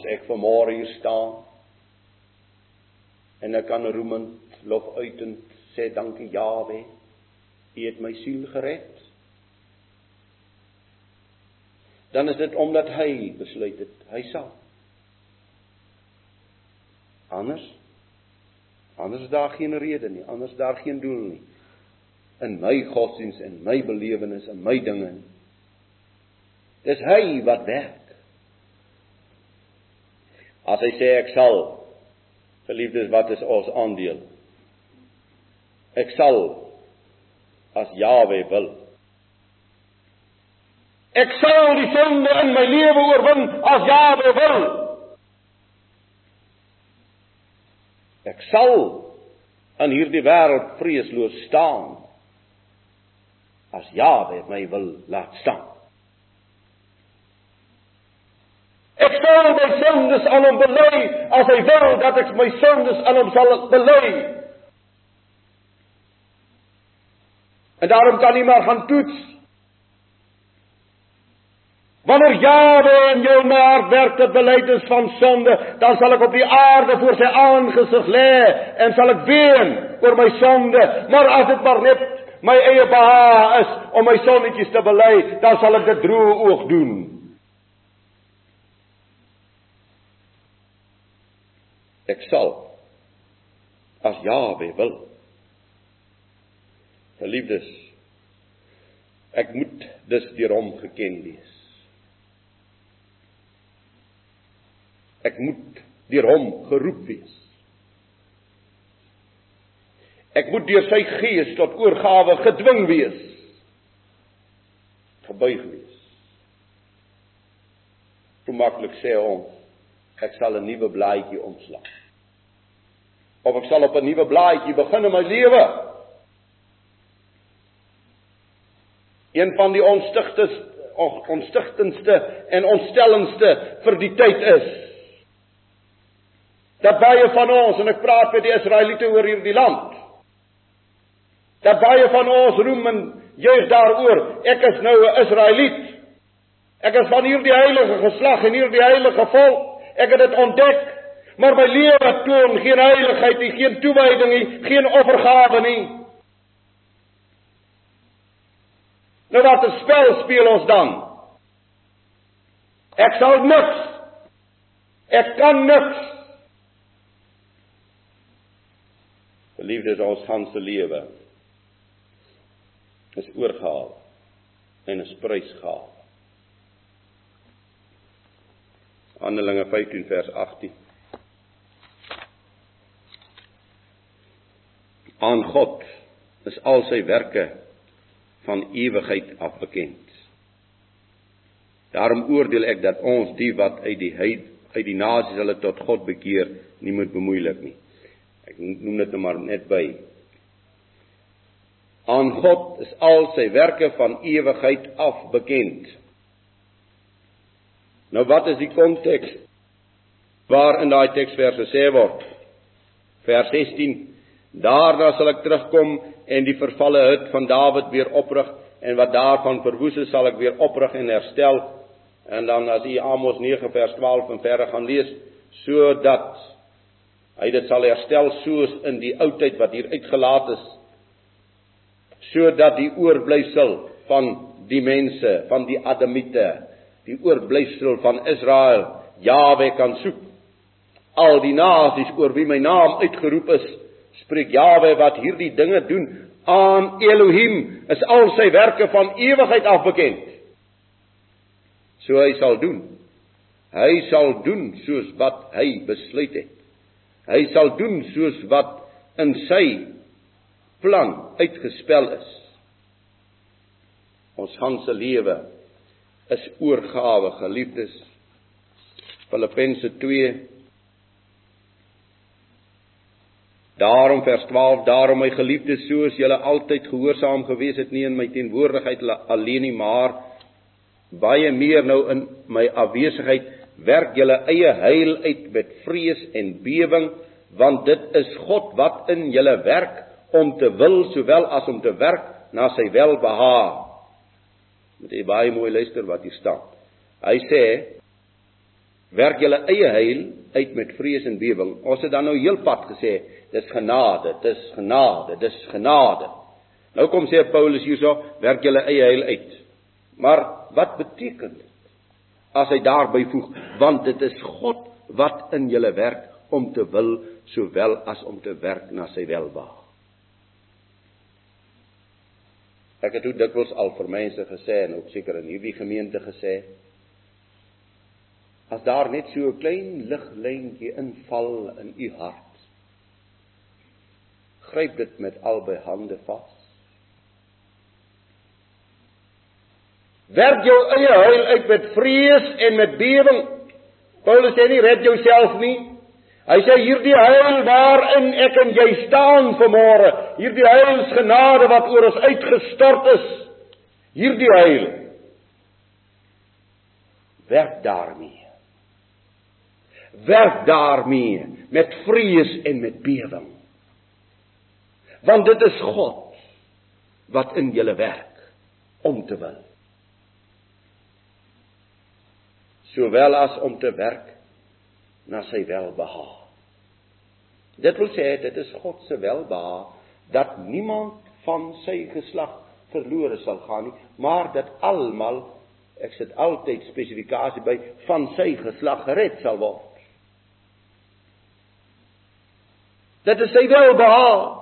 As ek vanmôre hier staan en ek kan roemend lof uitend sê dankie Jawe, U het my siel gered. Dan is dit omdat hy besluit het hy sal. Anders anders is daar geen rede nie, anders daar geen doel nie. In my godsdiens en my belewenis en my dinge. Dis hy wat werk. As hy sê ek sal geliefdes wat is ons aandeel? Ek sal as Jawe wil. Ek sal die sonde in my lewe oorwin as Jawe wil. Ek sal in hierdie wêreld vreesloos staan as Jawe my wil laat staan. Sal my sondes aan hom bely as hy wil dat ek my sondes aan hom sal bely. En daarom kan hy maar gaan toets. Wanneer Jawe in jou hart werk tot belydenis van sonde, dan sal ek op die aarde voor sy aangesig lê en sal ek ween oor my sonde. Maar as dit maar net my eie behaag is om my sonnetjies te bely, dan sal ek dit droë oog doen. Ek sal as Jawe wil. Geliefdes, ek moet dus deur hom geken wees. Ek moet deur hom geroep wees. Ek moet deur sy gees tot oorgawe gedwing wees. Gebuig wees. Hoe maklik sê ons, ek sal 'n nuwe blaadjie omslaan of ek sal op 'n nuwe blaadjie begin in my lewe. Een van die onstigtes onstigtendste en ontstellendste vir die tyd is dat baie van ons en ek praat met die Israeliete oor hierdie land dat baie van ons roem en juig daaroor ek is nou 'n Israeliet ek is van hierdie heilige geslag en hierdie heilige volk. Ek het dit ontdek Maar my lewe toon geen heiligheid nie, geen toewyding nie, geen offergawe nie. Nou wat 'n spel speel ons dan? Ek sal niks. Ek kan niks. Liefde is ons ganse lewe. Is oorgehaal en is prysgehaal. Handelinge 15 vers 18 aan God is al sy werke van ewigheid af bekend. Daarom oordeel ek dat ons die wat uit die uit die nasies hulle tot God bekeer, nie moet bemoeilik nie. Ek noem dit nou maar net by. Aan God is al sy werke van ewigheid af bekend. Nou wat is die konteks waar in daai teksvers gesê word? Vers 16 Daarna sal ek terugkom en die vervalle hut van Dawid weer oprig en wat daarvan verwoes is sal ek weer oprig en herstel. En dan as u Amos 9 vers 12 en verder gaan lees, sodat hy dit sal herstel soos in die ou tyd wat hier uitgelaat is. Sodat die oorblysel van die mense, van die Adamite, die oorblysel van Israel, Jawe kan soek. Al die nasies oor wie my naam uitgeroep is, spreek Jawe wat hierdie dinge doen aan Elohim is al sy werke van ewigheid af bekend. So hy sal doen. Hy sal doen soos wat hy besluit het. Hy sal doen soos wat in sy plan uitgespel is. Ons ganse lewe is oorgawe, geliefdes. Filippense 2 Daarom vers 12, daarom my geliefdes, soos julle altyd gehoorsaam gewees het nie in my teenwoordigheid alleen nie, maar baie meer nou in my afwesigheid, werk julle eie heil uit met vrees en bewering, want dit is God wat in julle werk om te wil sowel as om te werk na sy welbehaag. Moet jy baie mooi luister wat hier staan. Hy sê werk julle eie heil uit met vrees en bewering. Ons het dan nou heel pad gesê, dis genade, dis genade, dis genade. Nou kom sê Paulus hierso, werk julle eie heil uit. Maar wat beteken dit? As hy daarby voeg, want dit is God wat in julle werk om te wil sowel as om te werk na sy welbehaag. Ek het ook dikwels al vir mense gesê en ook seker in hierdie gemeente gesê as daar net so 'n klein liglyntjie inval in u hart gryp dit met albei hande vas werk jou eie heil uit met vrees en met bewering Paulus sê nie red jouself nie Hy sê hierdie heil waarin ek en jy staan vanmôre, hierdie heilsgenade wat oor ons uitgestort is, hierdie heil werk daarmee. Werk daarmee met vrees en met bewering. Want dit is God wat in julle werk om te wil. Sowel as om te werk na sy welbehaag. Dit wil sê dit is God se welbehaag dat niemand van sy geslag verlore sal gaan nie, maar dat almal ek sit altyd spesifikasie by van sy geslag gered sal word. Dit is sy welbehaag.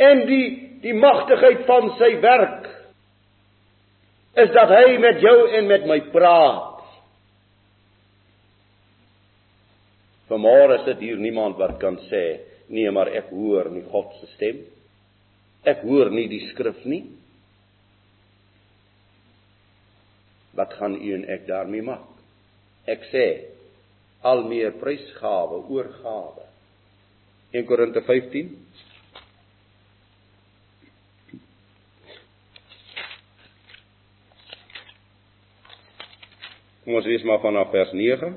En die die magtigheid van sy werk is dat hy met jou en met my praat. Vanmôre is dit hier niemand wat kan sê nee, maar ek hoor nie God se stem. Ek hoor nie die skrif nie. Wat gaan u en ek daarmee maak? Ek sê al meer prysgawe, oorgawe. 1 Korinte 15 Kom ons lees maar vanaf vers 9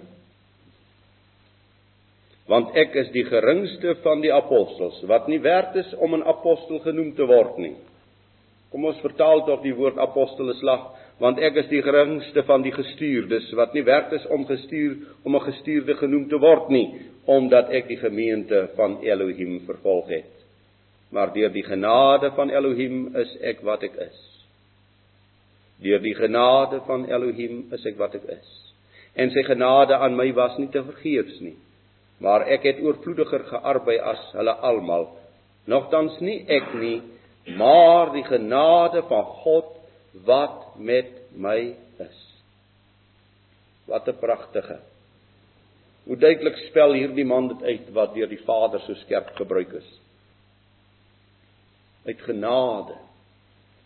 want ek is die geringste van die apostels wat nie werd is om 'n apostel genoem te word nie. Kom ons vertaal tog die woord apostel is slag, want ek is die geringste van die gestuurdes wat nie werd is om gestuur om 'n gestuurde genoem te word nie, omdat ek die gemeente van Elohim vervolg het. Maar deur die genade van Elohim is ek wat ek is. Deur die genade van Elohim is ek wat ek is. En sy genade aan my was nie te vergeefs nie maar ek het oorvloediger gearbei as hulle almal. Nogtans nie ek nie, maar die genade van God wat met my is. Wat 'n pragtige. Hoe duidelik spel hierdie man dit uit wat deur die Vader so skerp gebruik is. Uit genade.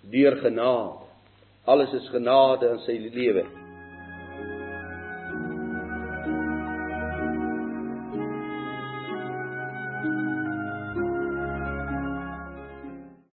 Deur genade. Alles is genade in sy lewe.